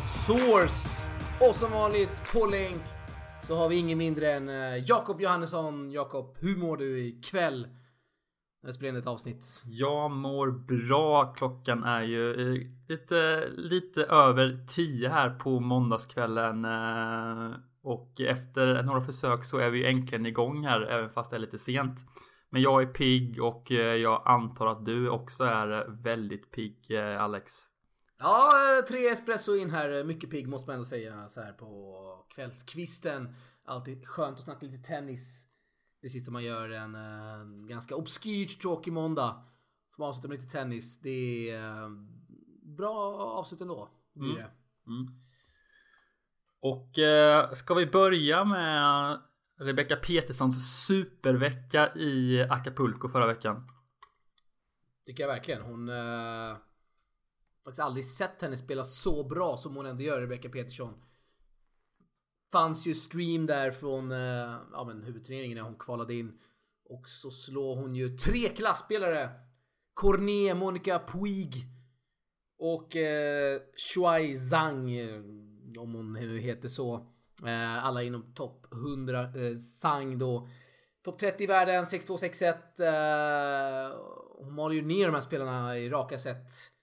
Source. Och som vanligt på länk så har vi ingen mindre än eh, Jakob Johannesson. Jakob, hur mår du ikväll? När spelar in ett avsnitt. Jag mår bra. Klockan är ju eh, lite, lite över 10 här på måndagskvällen. Eh, och efter några försök så är vi äntligen igång här, även fast det är lite sent. Men jag är pigg och jag antar att du också är väldigt pigg, Alex. Ja, eh, tre espresso in här. Mycket pigg måste man ändå säga så här på kvällskvisten. Alltid skönt att snacka lite tennis. Det sista man gör en, eh, ganska obskyrt tråkig måndag. Får man avsluta med lite tennis. Det är eh, bra avslut ändå. Blir Mm. det. Och eh, ska vi börja med Rebecca Peterssons supervecka i Acapulco förra veckan? Tycker jag verkligen. Hon... Uh, faktiskt aldrig sett henne spela så bra som hon ändå gör, Rebecca Peterson. Fanns ju stream där från eh, ja, men huvudturneringen när hon kvalade in. Och så slår hon ju tre klassspelare. Cornet, Monica Puig och eh, Shuai Zhang. Eh, om hon nu heter så. Eh, alla inom topp 100. Eh, Zhang då. Topp 30 i världen, 6-2, 6-1. Eh, hon maler ju ner de här spelarna i raka set.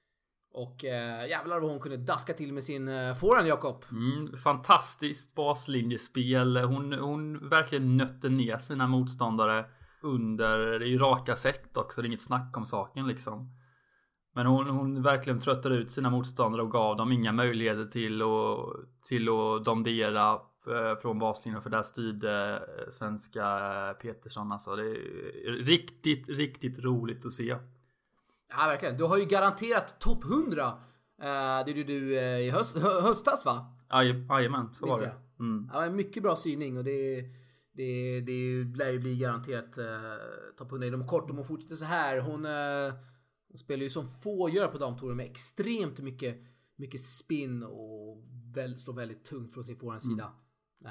Och eh, jävlar vad hon kunde daska till med sin eh, forehand, Jakob. Mm, fantastiskt baslinjespel. Hon, hon verkligen nötte ner sina motståndare under det är ju raka set också. Det är inget snack om saken liksom. Men hon, hon verkligen tröttade ut sina motståndare och gav dem inga möjligheter till att, till att domdera eh, från baslinjen för där styrde eh, svenska eh, Petersson alltså. Det är riktigt, riktigt roligt att se. Ja, verkligen. Du har ju garanterat topp 100. Uh, det gjorde du uh, i höst, hö, höstas, va? Aj- Jajamän, så var det. Mm. Ja, mycket bra syning och det, det, det lär ju bli garanterat uh, topp 100 inom kort om hon fortsätter så här. Hon, uh, hon spelar ju som få gör på damtouren med extremt mycket, mycket spin och väl, slår väldigt tungt från sin forehandsida.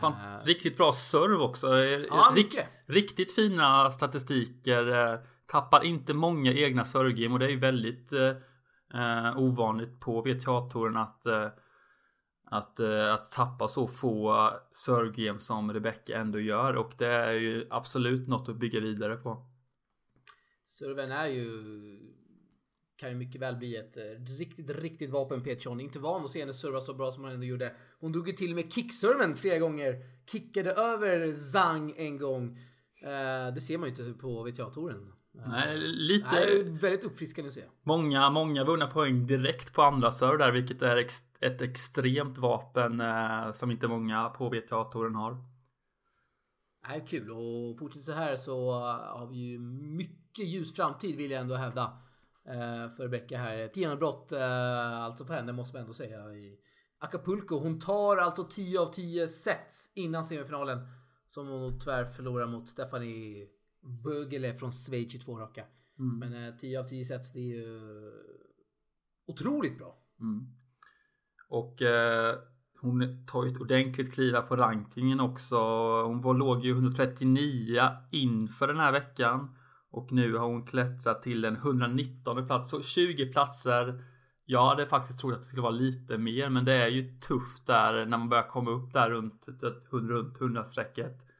Fan, Eh, riktigt bra serve också. Ja, Rik- riktigt fina statistiker. Tappar inte många egna servegame och det är ju väldigt eh, eh ovanligt på VTA-touren att, eh, att, eh, att tappa så få servegame som Rebecca ändå gör och det är ju absolut något att bygga vidare på. Serven är ju... Kan ju mycket väl bli ett eh, riktigt, riktigt vapen Petersson. Inte van att se henne serva så bra som hon ändå gjorde. Hon drog ju till med kickserven flera gånger. Kickade över Zhang en gång. Eh, det ser man ju inte på VTA-touren. Eh, Nej, lite... Nej, väldigt uppfriskande att se. Många, många vunna poäng direkt på andra serve där, vilket är ex, ett extremt vapen eh, som inte många på VTA-touren har. Nej, kul och fortsätter så här så uh, har vi ju mycket ljus framtid vill jag ändå hävda. Uh, för Rebecca här. Ett genombrott uh, alltså för henne måste man ändå säga i Acapulco. Hon tar alltså 10 av 10 sets innan semifinalen. Som hon tyvärr förlorar mot Stephanie Bögele från Schweiz i två raka. Men uh, 10 av 10 sets det är ju otroligt bra. Mm. Och eh, hon tar ju ett ordentligt kliva på rankingen också. Hon var, låg ju 139 inför den här veckan. Och nu har hon klättrat till en 119 plats. Så 20 platser. Jag hade faktiskt trott att det skulle vara lite mer. Men det är ju tufft där när man börjar komma upp där runt, runt 100-strecket.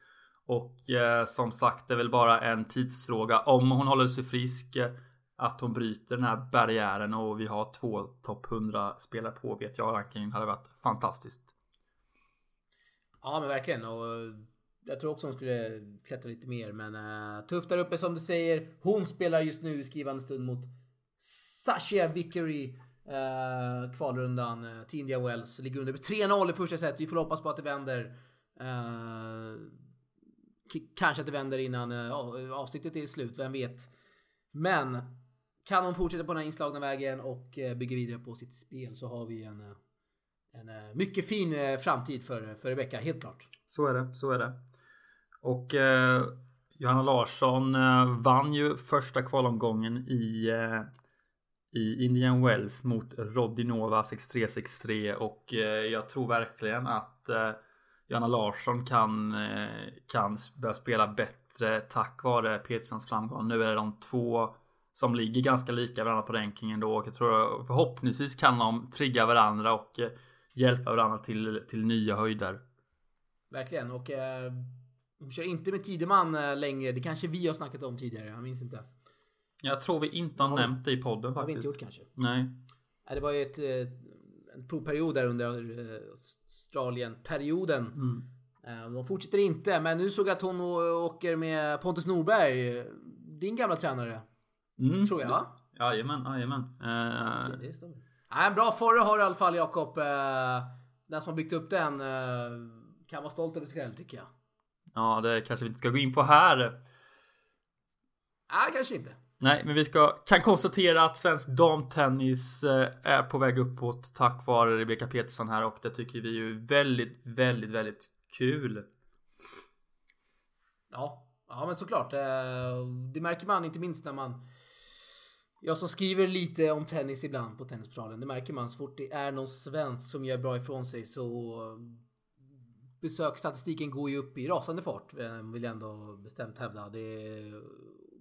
Och eh, som sagt, det är väl bara en tidsfråga. Om hon håller sig frisk. eh, Att hon bryter den här barriären och vi har två topp 100 spelare på vet jag rankingen hade varit fantastiskt. Ja men verkligen och eh, jag tror också hon skulle klättra lite mer men uh, tufft där uppe som du säger. Hon spelar just nu i skrivande stund mot Sasha Vickery. Uh, kvalrundan uh, till India Wells. Ligger under med 3-0 i första set. Vi får hoppas på att det vänder. Uh, kanske att det vänder innan eh, avsnittet är slut, vem vet. Men kan hon fortsätta på den här inslagna vägen och eh, bygga vidare på sitt spel så har vi en eh, en mycket fin framtid för, för Rebecca, helt klart. Så är det, så är det. Och eh, Johanna Larsson eh, vann ju första kvalomgången i, eh, i Indian Wells mot Rodinova 6363 och eh, jag tror verkligen att Johanna Larsson kan, eh, kan börja spela bättre tack vare Peterssons framgång. Nu är det de två som ligger ganska lika varandra på rankingen då och jag tror förhoppningsvis kan de trigga varandra och eh, hjälpa varandra till, till nya höjder. Verkligen och eh, kör inte med Tideman eh, längre. Det kanske vi har snackat om tidigare. Jag minns inte. Jag tror vi inte har, har nämnt det i podden faktiskt. Har vi inte gjort kanske? Nej. Det var ju ett, en provperiod där under eh, Australien-perioden. Mm. De fortsätter inte, men nu såg jag att hon åker med Pontus Norberg. Din gamla tränare. Mm. Tror jag. Jajamän, jajamän. Uh... det stämmer. en bra forre har du i alla fall Jakob. Den som har byggt upp den kan vara stolt över sig själv tycker jag. Ja, det kanske vi inte ska gå in på här. Nej, kanske inte. Nej, men vi ska, kan konstatera att svensk damtennis eh, är på väg uppåt tack vare Rebecka Petersson här och det tycker vi ju väldigt, väldigt, väldigt kul. Ja, ja men såklart. Eh, det märker man inte minst när man jag som skriver lite om tennis ibland på Tennisportalen. Det märker man så fort det är någon svensk som gör bra ifrån sig så besöksstatistiken går ju upp i rasande fart. Eh, vill jag ändå bestämt hävda. Det,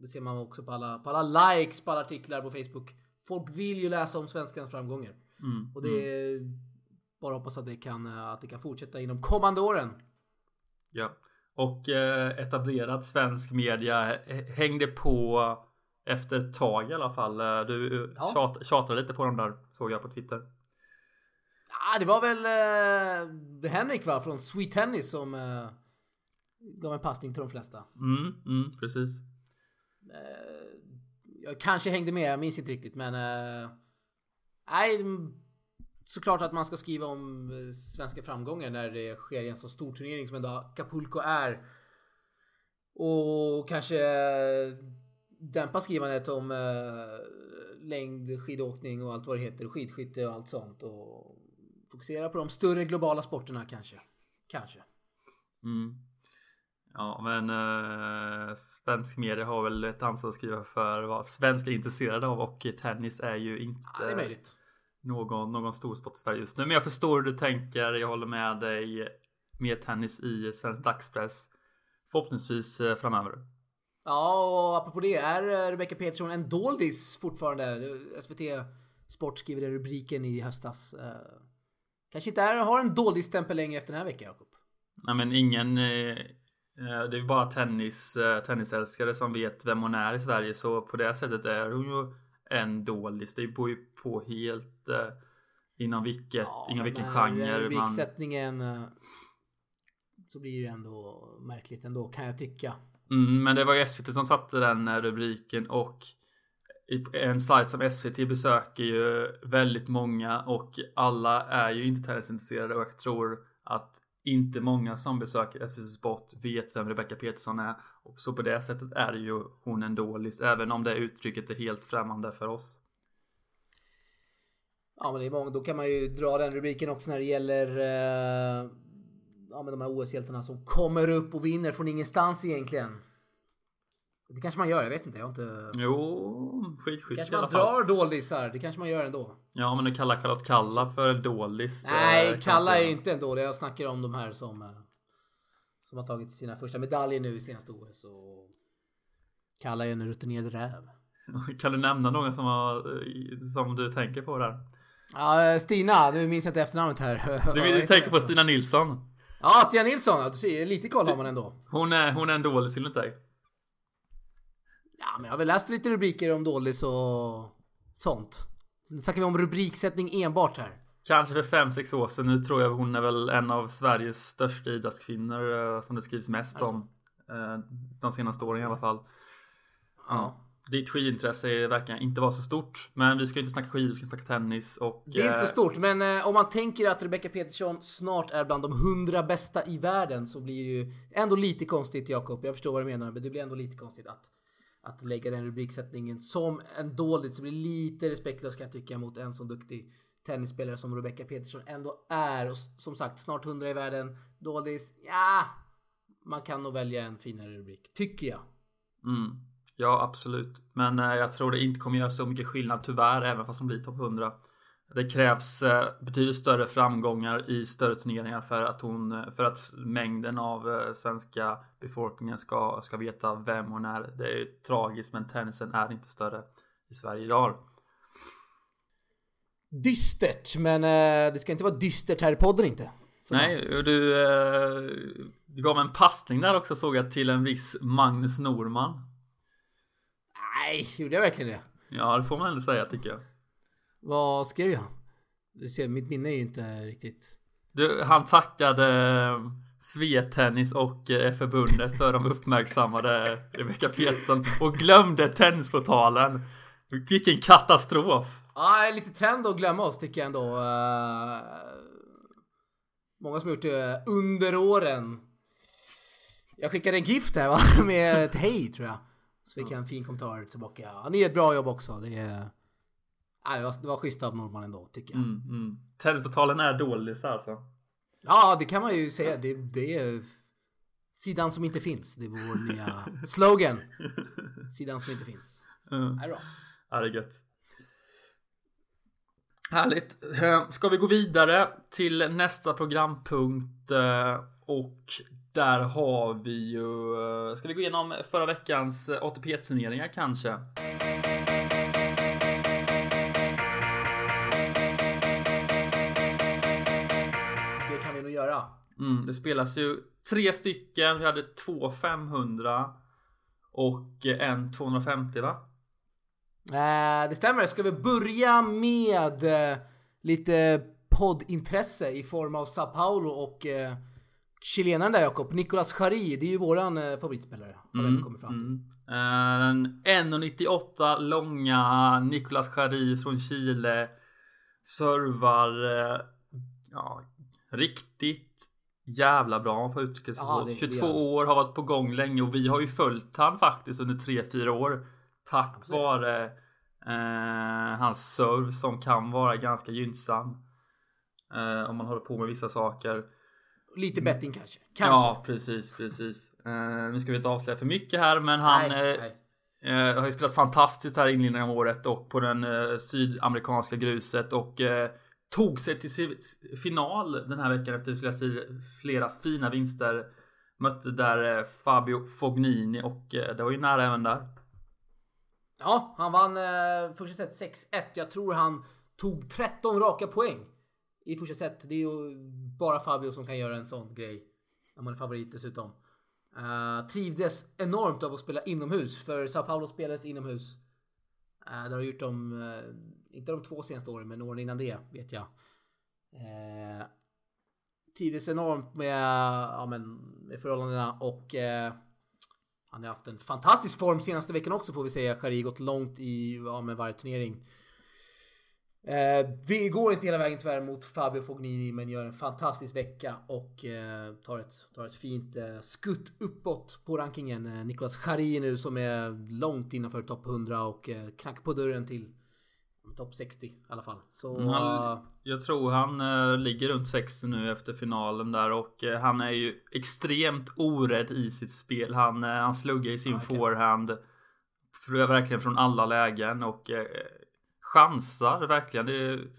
det ser man också på alla, på alla likes på alla artiklar på Facebook. Folk vill ju läsa om svenskans framgångar. Mm, och det är mm. bara hoppas att det, kan, att det kan fortsätta inom kommande åren. Ja, och eh, etablerad svensk media hängde på efter ett tag i alla fall. Eh, du ja. tjat, tjatade lite på dem där såg jag på Twitter. Ah, det var väl eh, Henrik va, från Sweet Tennis som eh, gav en passning till de flesta. Mm, mm precis. Eh, jag kanske hängde med, jag minns inte riktigt men... Eh, nej, mm, såklart att man ska skriva om eh, svenska framgångar när det sker i en så stor turnering som ändå Acapulco är. Och kanske eh, dämpa skrivandet om eh, längd, skidåkning och allt vad det heter, skidskytte och allt sånt. Och fokusera på de större globala sporterna kanske. Kanske. Mm. Ja, men eh, svensk media har väl ett ansvar att skriva för vad svenskar är intresserade av och tennis är ju inte ja, är någon, någon stor sport i Sverige just nu. Men jag förstår hur du tänker. Jag håller med dig. Mer tennis i svensk dagspress. Förhoppningsvis eh, framöver. Ja, och apropå det. Är eh, Rebecca Petersson en doldis fortfarande? SVT Sport skriver den rubriken i höstas. Eh, Kanske inte är, har en dålig stämpel längre efter den här veckan, Jakob. Nej, men ingen... Eh det är bara tennis, eh, tennisälskare som vet vem hon är i Sverige. Så på det sättet är hon ju en dålig. Det beror ju på helt eh, inom vilket, ja, inom vilken genre. Rubriksättningen man... Eh, så blir det ändå märkligt ändå kan jag tycka. Mm, men det var ju SVT som satte den rubriken och en sajt som SVT besöker ju väldigt många och alla är ju inte tennisintresserade och jag tror att inte många som besöker SVT Sport vet vem Rebecca Peterson är. Och så på det sättet är ju hon en dålis, även om det uttrycket är helt främmande för oss. Ja men det är många, då kan man ju dra den rubriken också när det gäller eh, ja, men de här OS-hjältarna som kommer upp och vinner från ingenstans egentligen. Det kanske man gör, jag vet inte. Jag har inte... Jo, skitskytt Kanske man drar dålisar. Det kanske man gör ändå. Ja, men du kallar Charlotte Kalla för dålis. Nej, Kalla är inte en dålig. Jag snackar om de här som, eh, som har tagit sina första medaljer nu i senaste OS. Och Kalla är en rutinerad räv. Kan du nämna någon som, har, som du tänker på där? Ja, Stina. Nu minns jag inte efternamnet här. Du, du tänker på Stina Nilsson? Ja, Stina Nilsson. Du ser, lite koll har man ändå. Hon är, hon är en dålig dig? Ja, men jag har väl läst lite rubriker om dålis och sånt. Nu snackar vi om rubriksättning enbart här. Kanske för 5-6 år sedan. Nu tror jag hon är väl en av Sveriges största idrottskvinnor eh, som det skrivs mest alltså. om. Eh, de senaste åren i alla fall. Ja. Ditt skidintresse verkar inte vara så stort. Men vi ska inte snacka skidor, vi ska snacka tennis och... Det är inte så eh, stort, men om man tänker att Rebecca Petersson snart är bland de 100 bästa i världen så blir det ju ändå lite konstigt, Jakob. Jag förstår vad du menar, men det blir ändå lite konstigt att att lägga den rubriksättningen som en dåligt så blir lite respektlöst kan jag tycka mot en så duktig tennisspelare som Rebecca Peterson ändå är. Och som sagt, snart 100 i världen. Doldis, ja, man kan nog välja en finare rubrik, tycker jag. Mm. Ja, absolut. Men eh, jag tror det inte kommer göra så mycket skillnad tyvärr, även fast de blir topp 100. Det krävs eh, betydligt större framgångar i större turneringar för att hon, eh, för att mängden av eh, svenska befolkningen ska, ska veta vem hon är. Det är tragiskt men tennisen är inte större i Sverige idag. dystert. Men det ska inte vara dystert här i podden inte. Nej, och du, du gav en passning där också såg jag till en viss Magnus Norman. Nej, gjorde jag verkligen det? Ja, det får man ändå säga tycker jag. Vad skrev jag? Du ser, mitt minne är ju inte riktigt... Du, han tackade eh, Svetennis och eh, förbundet för de uppmärksammade Rebecca Petersson och glömde Tennisportalen. Vilken katastrof! Ja, lite trend att glömma oss tycker jag ändå. Uh, många som gjort det under åren. Jag skickade en gift här va? med ett hej tror jag. Så fick jag en fin kommentar tillbaka. Han gör ett bra jobb också. Det, är... Nej, det, var, det var schysst av Norman ändå tycker jag. Mm, mm. Tennisportalen är dålig alltså. Ja, det kan man ju säga. Det, det är sidan som inte finns. Det är vår nya slogan. Sidan som inte finns. Mm. Det är bra. Ja, det är gött. Härligt. Eh, ska vi gå vidare till nästa programpunkt eh, och där har vi ju. Eh, ska vi gå igenom förra veckans ATP-turneringar kanske? Göra. Mm, det spelas ju tre stycken. Vi hade två 500 och en 250 va? Eh, det stämmer. Ska vi börja med eh, lite poddintresse i form av Sao Paulo och eh, chilenaren där Jakob, Nicolas Jarry. Det är ju våran eh, favoritspelare. Mm, kommer fram mm. Uh, 1,98 långa Nicolas Jarry från Chile. Servar uh, ja, riktigt jävla bra om man får uttrycka sig så. 22 år, har varit på gång länge och vi har ju följt han faktiskt under 3-4 år. Tack Absolut. vare eh, hans serve som kan vara ganska gynnsam. Eh, om man håller på med vissa saker. Lite mm. betting kanske. kanske. Ja, precis, precis. Eh, nu ska vi inte avslöja för mycket här, men han nej, nej. Eh, har ju spelat fantastiskt här inledningen av året och på den eh, sydamerikanska gruset och eh, tog sig till final den här veckan efter flera, flera fina vinster. Mötte där eh, Fabio Fognini och eh, det var ju nära även där. Ja, han vann eh, första set 6-1. Jag tror han tog 13 raka poäng i första set. Det är ju bara Fabio som kan göra en sån grej. När man är favorit dessutom. Uh, trivdes enormt av att spela inomhus. För Sao Paulo spelades inomhus. Eh, det har gjort dem, eh, inte de två senaste åren, men åren innan det vet jag. Eh, Tidigt enormt med, ja, men, med förhållandena och eh, han har haft en fantastisk form senaste veckan också får vi säga. Khari gått långt i ja, med varje turnering. Eh, vi går inte hela vägen tyvärr mot Fabio Fognini men gör en fantastisk vecka och eh, tar, ett, tar ett fint eh, skutt uppåt på rankingen. Eh, Nicolas Khari nu som är långt innanför topp 100 och eh, knackar på dörren till topp 60 i alla fall. Så, mm, han, uh, jag tror han uh, ligger runt 60 nu efter finalen där och uh, han är ju extremt orädd i sitt spel. Han, han sluggar i sin okay. forehand för, verkligen från alla lägen och chansar verkligen. Det är,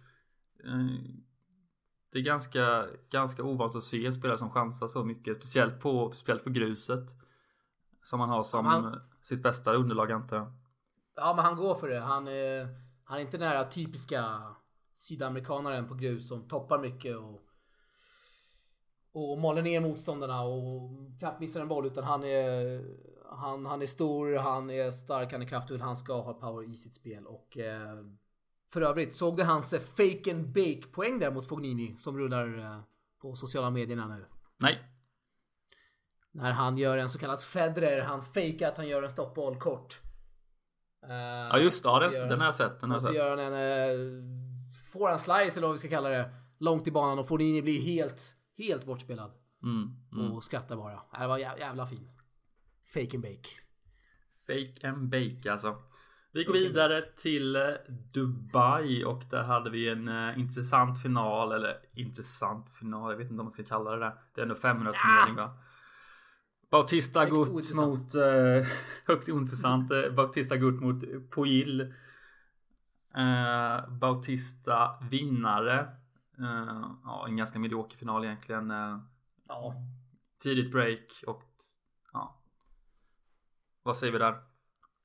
det är ganska, ganska ovant att se en spelare som chansar så mycket, speciellt på, speciellt på gruset. Som han har som han, sitt bästa underlag antar jag. Ja, men han går för det. Han är han är inte den här typiska sydamerikanaren på grus som toppar mycket och och maler ner motståndarna och knappt missar en boll utan han är han, han är stor, han är stark, han är kraftfull, han ska ha power i sitt spel och eh, för övrigt såg du hans fake and bake poäng där mot Fognini som rullar eh, på sociala medierna nu? Nej. När han gör en så kallad Federer, han fejkar att han gör en stoppboll kort. Uh, ja just det, ja, den, den har jag sett. Den har och så gör han en får han slice eller vad vi ska kalla det. Långt i banan och Fognini blir helt, helt bortspelad. Mm, mm. Och skrattar bara. Det var jävla fin. Fake and bake. Fake and bake alltså. Vi går vidare till eh, Dubai och där hade vi en uh, intressant final eller intressant final. Jag vet inte om man ska kalla det det. Det är ändå 500 turnering va? Bautista Gutt mot eh, högst ointressant. Eh, Bautista Gutt mot Poil. Eh, Bautista vinnare. Ja, en ganska medioker final egentligen. Ja. Tidigt break och ja. Vad säger vi där?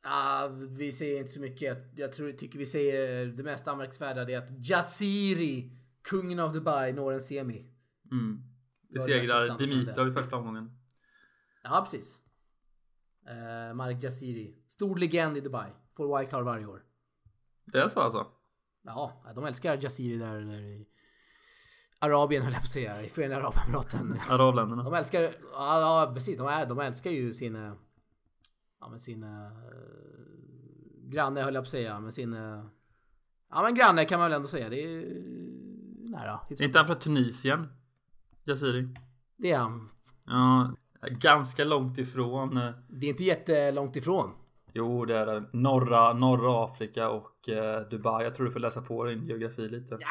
Ah, vi säger inte så mycket. Jag tror, tycker vi säger det mest anmärkningsvärda det är att Jasiri, kungen av Dubai, når en semi. Mm. Besegrar Dimitrov i första omgången. Ja, precis. Uh, Marek Jasiri. Stor legend i Dubai. Får wildcard varje år. Det är så alltså? Ja, de älskar Jasiri där, där i Arabien höll jag på att säga. I Förenade Arabemiraten. Arabländerna. De älskar, ja, ja precis. De, är, de älskar ju sin, eh, ja men sin uh, granne höll jag på att säga. Men sin, uh, ja men granne kan man väl ändå säga. Det är nära. Är inte han från Tunisien? Jasiri? Det är han. Ja, ganska långt ifrån. eh, Det är inte jättelångt ifrån. Jo, det är det. Norra, norra Afrika och eh, Dubai. Jag tror du får läsa på din geografi lite. Ja,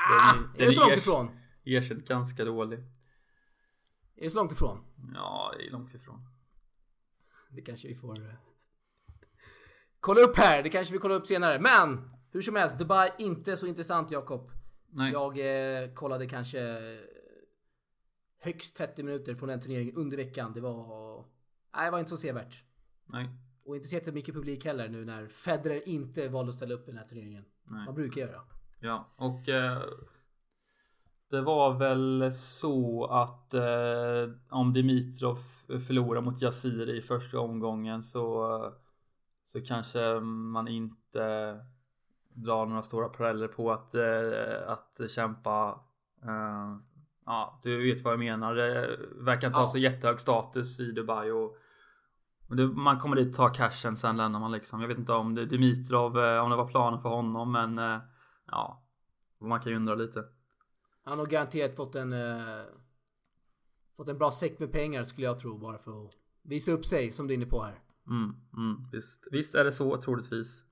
Den- är det så långt ifrån? Erkänt ganska dålig. Är det så långt ifrån? Ja, det är långt ifrån. Det kanske vi får eh, kolla upp här. Det kanske vi kollar upp senare. Men hur som helst, Dubai inte så intressant Jakob. Jag eh, kollade kanske högst 30 minuter från den turneringen under veckan. Det var... Nej, det var inte så sevärt. Nej. Och inte så jättemycket publik heller nu när Federer inte valde att ställa upp i den här turneringen. Nej. Man brukar göra. Ja, och eh, det var väl så att eh, om Dimitrov förlorar mot Jasiri i första omgången så, eh, så kanske man inte drar några stora paralleller på att, eh, att kämpa. Eh, ja, du vet vad jag menar. Det verkar inte Ja. ha så jättehög status i Dubai och man kommer dit ta cashen sen lämnar man liksom. Jag vet inte om det Dimitrov, eh, om det var planen för honom men ja, man kan ju undra lite. Han har garanterat fått en... Eh, fått en bra säck med pengar skulle jag tro bara för att visa upp sig som du är inne på här. Mm, mm, visst, visst är det så troligtvis.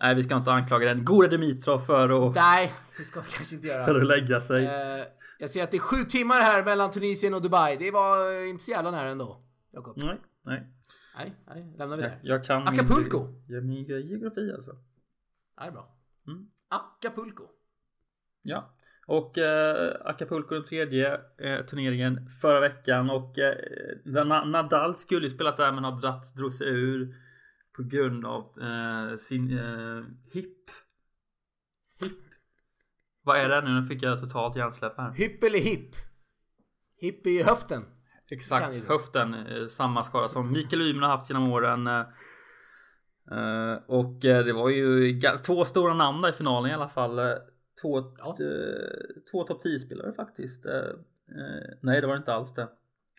Nej, vi ska inte anklaga den gode Dimitrov för att, Nej, det ska vi kanske inte göra. för att lägga sig. Eh, jag ser att det är sju timmar här mellan Tunisien och Dubai. Det var eh, inte så jävla nära ändå. Jakob. Nej, nej. Nej, nej, lämnar vi Jag, där. jag kan Acapulco. Min, min geografi alltså. Ja, det är bra. Mm. Acapulco. Ja, och eh, Acapulco den tredje eh, turneringen förra veckan och eh, Na- Nadal skulle ju spelat där men har dratt, drog sig ur på grund av eh, sin eh, hip. Hip. Vad är det nu? Nu fick jag totalt hjärnsläpp här. Hipp eller hipp? Hipp i höften. Exakt, höften. Eh, samma skada som Mikael Ymer har haft genom åren. Och det var ju två stora namn där i finalen i alla fall. Eh, Två, Ja. eh, två topp 10 spelare faktiskt. Eh, eh, nej, det var det inte alls det.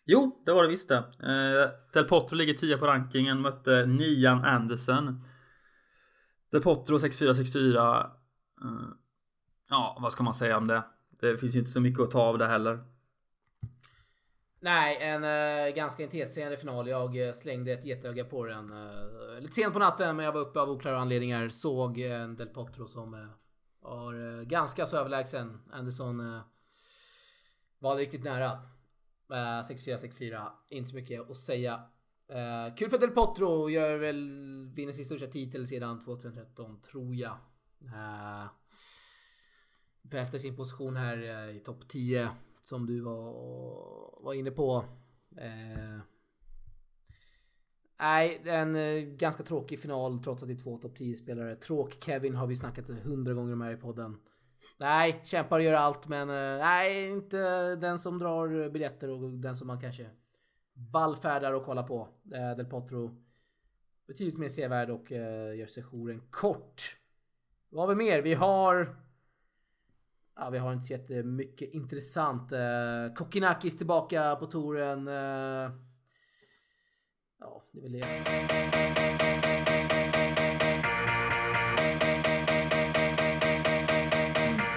Jo, det var det visst det. Eh, Del Potro ligger 10 på rankingen, mötte Nian Anderson. Del Potro 6-4, 6-4. Eh, ja, vad ska man säga om det? Det finns ju inte så mycket att ta av det heller. Nej, en uh, ganska intetsägande final. Jag eh, slängde ett getöga på den uh, lite sent på natten, men jag var uppe av oklara anledningar. Såg en Del Potro som var uh, eh, ganska så överlägsen. Anderson uh, var riktigt nära. Uh, 6-4, 6-4. Inte så mycket att säga. Uh, kul för Del Potro. Gör väl, vinner sin största titel sedan 2013, tror jag. Uh, bästa sin position här uh, i topp 10 som du var, var inne på. Eh, nej, en eh, ganska tråkig final trots att det är två topp 10 spelare. Tråk-Kevin har vi snackat hundra gånger om här i podden. Nej, kämpar och gör allt men eh, nej, inte den som drar biljetter och den som man kanske vallfärdar och kollar på. Eh, Del Potro betydligt mer sevärd och eh, gör sessionen kort. Vad har vi mer? Vi har Ja, vi har inte så jättemycket intressant. Eh, Kokkinakis tillbaka på touren. Eh, Ja, det är väl det.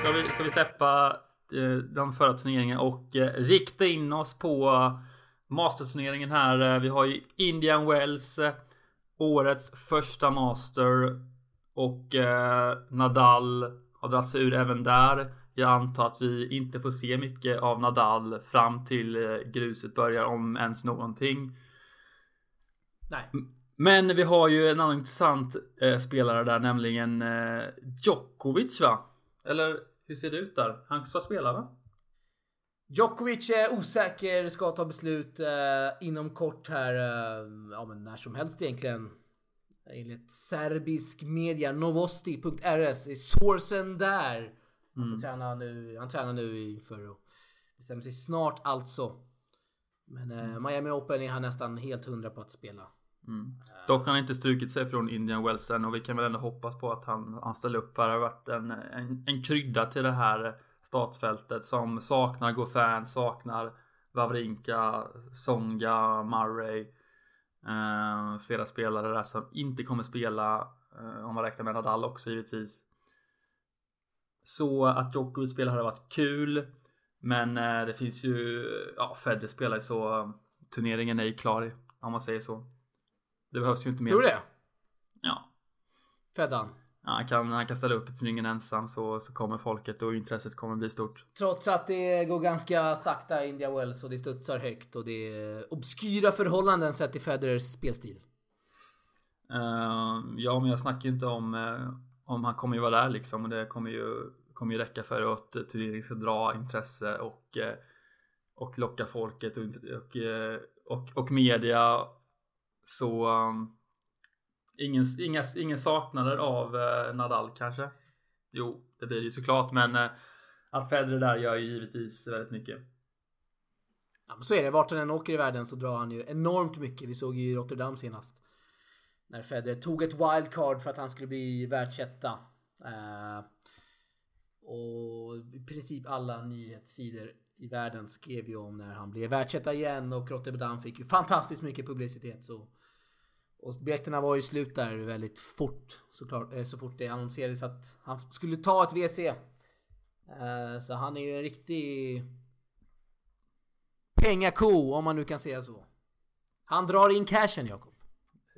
Ska vi, ska vi släppa eh, de förra turneringarna och eh, rikta in oss på eh, masterturneringen här. Vi har ju Indian Wells, årets första master och Nadal har dragit sig ur även där. Jag antar att vi inte får se mycket av Nadal fram till gruset börjar om ens någonting. Nej. Men vi har ju en annan intressant eh, spelare där, nämligen eh, Djokovic va? Eller hur ser det ut där? Han ska spela va? Djokovic är osäker, ska ta beslut eh, inom kort här. Eh, ja, men när som helst egentligen. Enligt serbisk media Novosti.rs är sourcen där. Han, ska träna nu, han tränar nu inför att bestämma sig snart alltså. Men eh, Miami Open är han nästan helt hundra på att spela. Mm. Dock har han inte strukit sig från Indian Wells än och vi kan väl ändå hoppas på att han, han ställer upp här. Det har varit en, en, en krydda till det här startfältet som saknar Goffin, saknar Wawrinka, Songa, Murray. Eh, flera spelare där som inte kommer spela eh, om man räknar med Nadal också givetvis. Så att Djokovic spelar hade varit kul. Men eh, det finns ju, ja Federer spelar ju så turneringen är ju klar om man säger så. Det behövs ju inte mer. Tror du det? Ja. Feddan? Ja, han, kan, han kan ställa upp i turneringen ensam så, så kommer folket och intresset kommer bli stort. Trots att det går ganska sakta i India Wells och det studsar högt och det är obskyra förhållanden sett till Federers spelstil. Uh, ja, men jag snackar ju inte om uh, om han kommer ju vara där liksom och det kommer ju kommer ju räcka för att turneringen ska dra intresse och uh, och locka folket och, och, och, och media så um, ingen, inga, ingen saknader av eh, Nadal kanske. Jo, det blir det ju såklart, men eh, att Federer där gör ju givetvis väldigt mycket. Ja, men så är det. Vart han än åker i världen så drar han ju enormt mycket. Vi såg ju i Rotterdam senast. När Federer tog ett wildcard för att han skulle bli världsetta. Uh, och i princip alla nyhetssidor i världen skrev ju om när han blev världsetta igen och Rotterdam fick ju fantastiskt mycket publicitet. Så, och biljetterna var ju slut där väldigt fort såklart. Så fort det annonserades att han skulle ta ett WC. Uh, så han är ju en riktig pengako om man nu kan säga så. Han drar in cashen Jakob.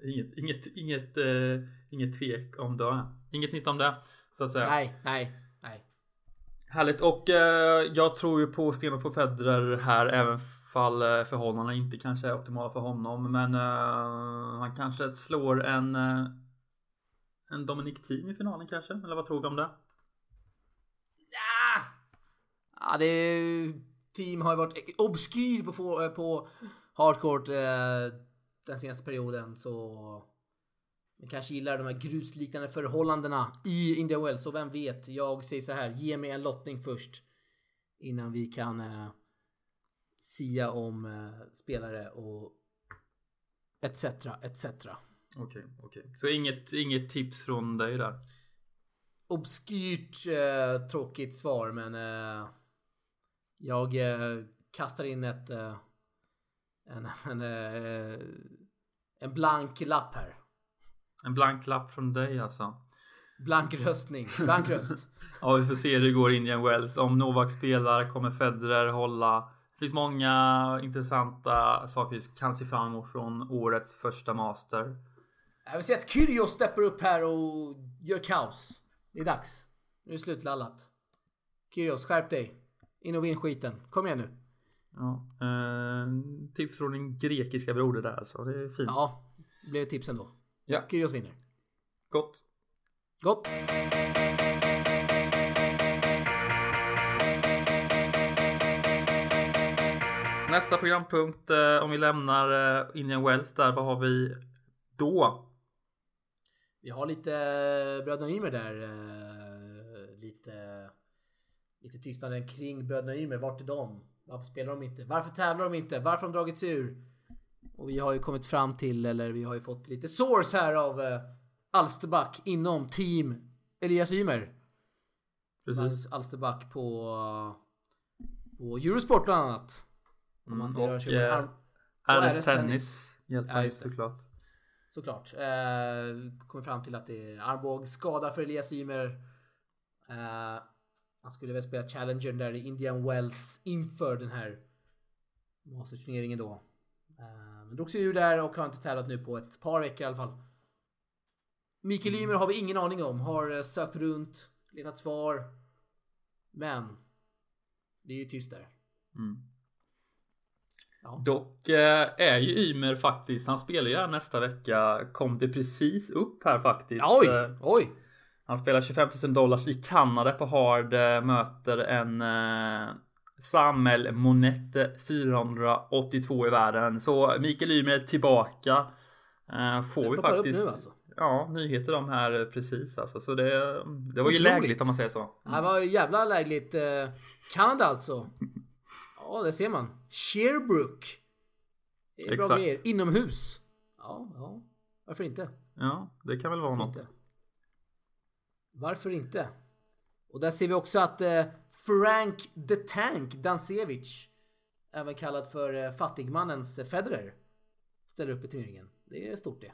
Inget, inget, inget, uh, inget tvek om det. Inget nytt om det. Så att säga. Nej, nej. Härligt och eh, jag tror ju på stenhårt på Federer här även fall eh, uh, förhållandena inte kanske är optimala för honom. Men eh, han kanske slår en eh, en Dominic Team i finalen kanske? Eller vad tror vi om det? Ja, ja det är team har ju varit obskyr på, på hardcourt eh, den senaste perioden så man kanske gillar de här grusliknande förhållandena i India Wells. Så vem vet? Jag säger så här. Ge mig en lottning först. Innan vi kan eh, sia om eh, spelare och etc. etc. Okej, okay, okej. Okay. Så inget, inget tips från dig där? Obskyrt eh, tråkigt svar men eh, jag eh, kastar in ett... Eh, en, en, eh, en blank lapp här. En blank lapp från dig alltså? Blank röstning. Blank röst. ja, vi får se hur det går i en Wells. Om Novak spelar kommer Federer hålla. Det finns många intressanta saker vi kan se fram emot från årets första master. Jag vill se att Kyrgios steppar upp här och gör kaos. Det är dags. Nu är det slutlallat. Kyrgios, skärp dig. In och vinn skiten. Kom igen nu. Ja, eh, tips från din grekiska broder där alltså. Det är fint. Ja, det blev tips ändå. Ja. Kyrgios vinner. Gott. Gott. Nästa programpunkt, eh, om vi lämnar eh, Indian Wells där, vad har vi då? Vi har lite Bröderna Ymer där. Eh, lite lite tystnaden kring bröderna Ymer. Vart är de? Varför spelar de inte? Varför tävlar de inte? Varför har de dragit sig ur? Och vi har ju kommit fram till, eller vi har ju fått lite source här av eh, Alsterback inom team Elias Ymer. Precis. Alsterback på, på Eurosport bland annat. Om man mm, och eh, RS Tennis hjälper ju såklart. Såklart. Eh, kommer fram till att det är armbågsskada för Elias Ymer. Eh, han skulle väl spela Challenger där i Indian Wells inför den här Masters-turneringen då. Uh, men drog sig ur där och har inte tävlat nu på ett par veckor i alla fall. Mikael Ymer har vi ingen aning om. Har uh, sökt runt, letat svar. Men det är ju tyst där. Mm. Ja. Dock eh, är ju Ymer faktiskt, han spelar ju här nästa vecka. Kom det precis upp här faktiskt. Oj, oj. Han spelar 25 000 dollars i Kanada på hard. Eh, möter en eh, Samuel Monette 482 i världen. Så Mikael Ymer är tillbaka. Eh, får vi faktiskt. Alltså. ja, nyheter de här precis alltså. Så det, det var ju lägligt om man säger så. Det var jävla lägligt. Eh, Kanada alltså. Ja, det ser man. Sherbrooke. Det är bra Exakt. grejer. Inomhus. Ja, ja. Varför inte? Ja, det kan väl vara Varför något. inte? Varför inte? Och där ser vi också att eh, Frank the Tank Dancevic, även kallad för eh, fattigmannens eh, Federer, ställer upp i turneringen. Det är stort det.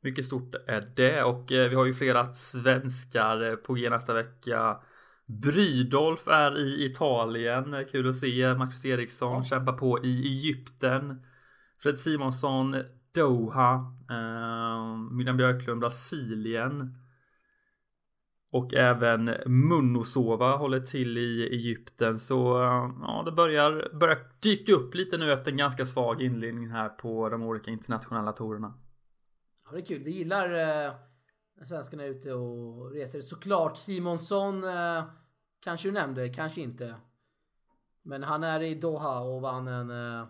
Mycket stort är det och eh, vi har ju flera svenskar på G nästa vecka. Brydolf är i Italien. Kul att se. Marcus Eriksson Ja. kämpar på i Egypten. Fred Simonsson Doha. Eh, Miriam Björklund Brasilien. Och även Munosova håller till i Egypten så eh, ja det börjar, börjar dyka upp lite nu efter en ganska svag inledning här på de olika internationella tourerna. Ja, det är kul. Vi gillar eh, när svenskarna är ute och reser. Såklart Simonsson eh, kanske du nämnde, kanske inte. Men han är i Doha och vann en eh,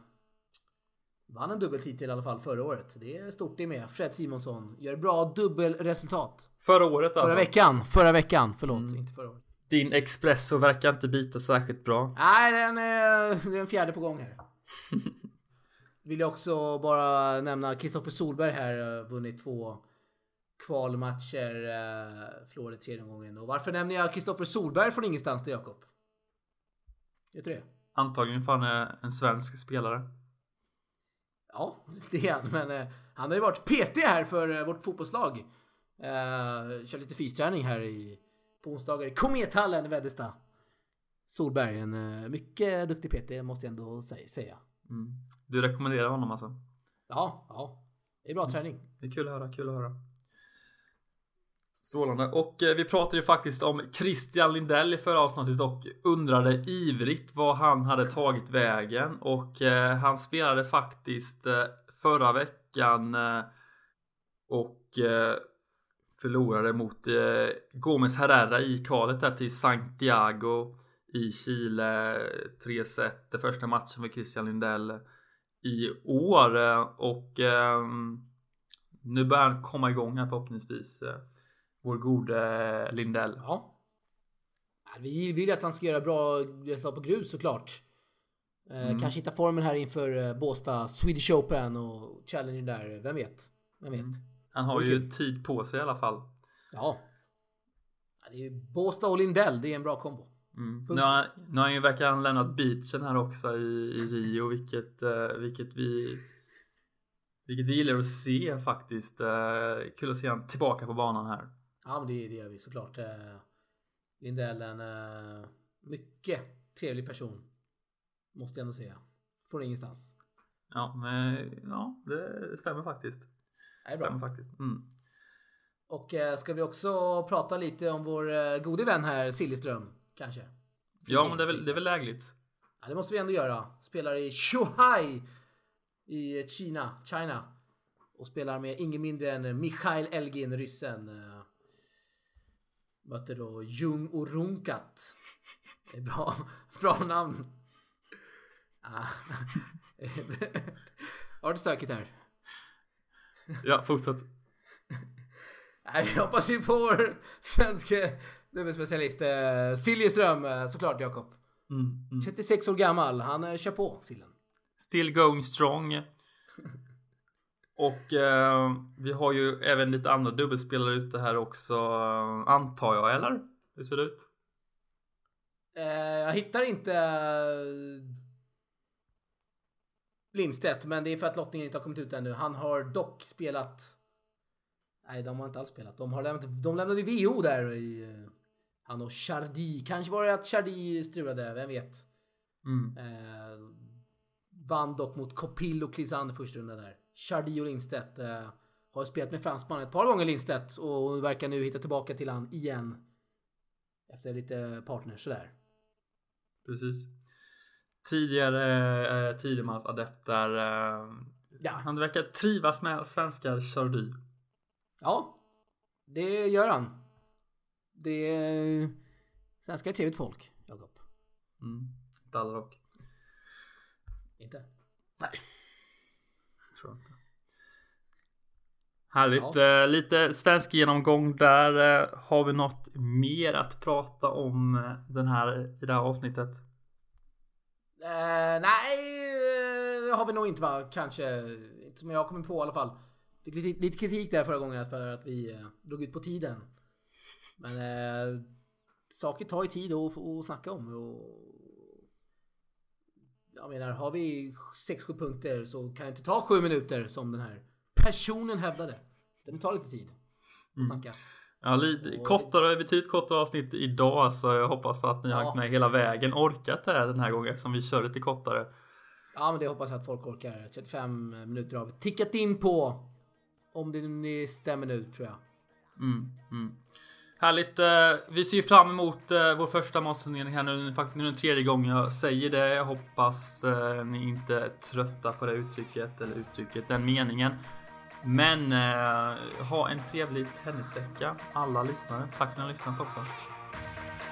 Vann en dubbeltitel i alla fall förra året. Det är stort det med. Fred Simonsson gör bra dubbelresultat. Förra året alltså. Förra veckan, förra veckan. Förlåt, inte förra året. Din Espresso verkar inte bita särskilt bra. Nej, den är, det är en fjärde på gång här. Vill jag också bara nämna Kristoffer Solberg här, eh, vunnit två kvalmatcher, eh, förlorade tredje gången. Och varför nämner jag Kristoffer Solberg från ingenstans till Jakob? Vet du det? Antagligen för han är en svensk spelare. Ja, det är han. Men eh, han har ju varit PT här för eh, vårt fotbollslag. Eh, kör lite fysträning här i, på onsdagar i Komethallen i Väddesta. Solberg, en eh, mycket duktig PT måste jag ändå sä- säga. Mm. Du rekommenderar honom alltså? Ja, ja. Det är bra träning. Det är kul att höra, kul att höra. Strålande. Och eh, vi pratade ju faktiskt om Christian Lindell i förra avsnittet och undrade ivrigt vad han hade tagit vägen. Och eh, han spelade faktiskt eh, förra veckan eh, och eh, förlorade mot eh, Gomes Herrera i kvalet där till Santiago i Chile. 3 set, den första matchen för Christian Lindell i år. Eh, och ehm, nu börjar han komma igång här förhoppningsvis. Eh, vår gode Lindell. Ja. Vi vill ju att han ska göra bra resultat på grus såklart. Eh, Kanske hitta formen här inför eh, Båstad Swedish Open och Challenger där. Vem vet? Vem vet? Han har ju tid på sig i alla fall. Ja. det är ju Båstad och Lindell. Det är en bra kombo. Mm. Nu, har, nu har han ju verkar han lämnat beachen här också i, i Rio, vilket, eh, vilket vi vilket vi gillar att se faktiskt. Kul att se han tillbaka på banan här. Ja, men det, det gör vi såklart. Eh, Lindell en eh, mycket trevlig person. Måste jag ändå säga. Från ingenstans. Ja, men ja, det stämmer faktiskt. Det är bra. Stämmer faktiskt. Mm. Och eh, ska vi också prata lite om vår gode vän här, Siljeström? Kanske? Ja, men det är väl, det är väl lägligt. Ja, det måste vi ändå göra. Spelar i Shuhai i Kina, China. Och spelar med ingen mindre än Mikhail Elgin, ryssen. Möter då Jung Orunkat. Det är bra, bra namn. Ah. Har du stökigt här? Ja, fortsätt. Nej, vi hoppas ju på vår svenske dubbelspecialist eh, Siljeström eh, såklart Jakob. Mm, mm. 36 år gammal. Han eh, kör på Sillen. Still going strong. Och eh, vi har ju även lite andra dubbelspelare ute här också, eh, antar jag, eller? Hur ser det ut? Eh, jag hittar inte eh, Lindstedt, men det är för att lottningen inte har kommit ut ännu. Han har dock spelat. Nej, de har inte alls spelat. De, har lämnat, de lämnade VO där i eh, han och Chardy. Kanske var det att Chardy strulade, vem vet? Mm. Eh, vann dock mot Kopil och Klisan första rundan där. Chardy och Lindstedt eh, har spelat med fransman ett par gånger Lindstedt och verkar nu hitta tillbaka till han igen. Efter lite partners sådär. Precis. Tidigare eh, Tidemans adepter. Eh, Ja. Han verkar trivas med svenskar Chardy. Ja, det gör han. Det är... Svenskar är trevligt folk, Jakob. Mm. Inte alla dock. Inte? Nej. Tror jag inte. Härligt. Ja. Eh, lite svensk genomgång där. Eh, har vi något mer att prata om eh, den här, i det här avsnittet? Uh, nej, det har vi nog inte va? Kanske. Inte som jag kommit på i alla fall. Fick lite, lite kritik där förra gången för att vi uh, drog ut på tiden. Men uh, saker tar ju tid att, att snacka om. Och, jag menar, har vi 6-7 punkter så kan det inte ta 7 minuter som den här personen hävdade. Det tar lite tid att mm. snacka. Ja, lite och... kortare, betydligt kortare avsnitt idag så jag hoppas att ni ja. har med hela vägen. Orkat det den här gången som vi kör lite kortare. Ja, men det hoppas jag att folk orkar. 35 minuter har vi tickat in på. Om det stämmer nu tror jag. Mm, mm. Härligt. Eh, vi ser fram emot eh, vår första matsturnering här nu. Faktiskt nu den tredje gången jag säger det. Jag hoppas eh, ni inte är trötta på det uttrycket eller uttrycket, den meningen. Men ha en trevlig tennisvecka alla lyssnare. Tack för att ni har lyssnat också.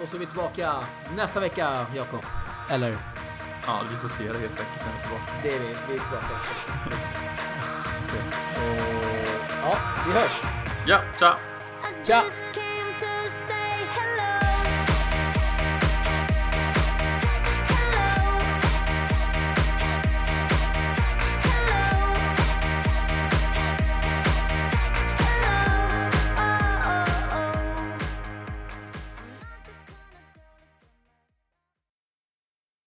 Och så är vi tillbaka nästa vecka, Jakob. Eller? Ja, vi får se det helt enkelt när vi är tillbaka. Det är vi. Vi är tillbaka. Och, ja, vi hörs. Ja, ciao. Ciao.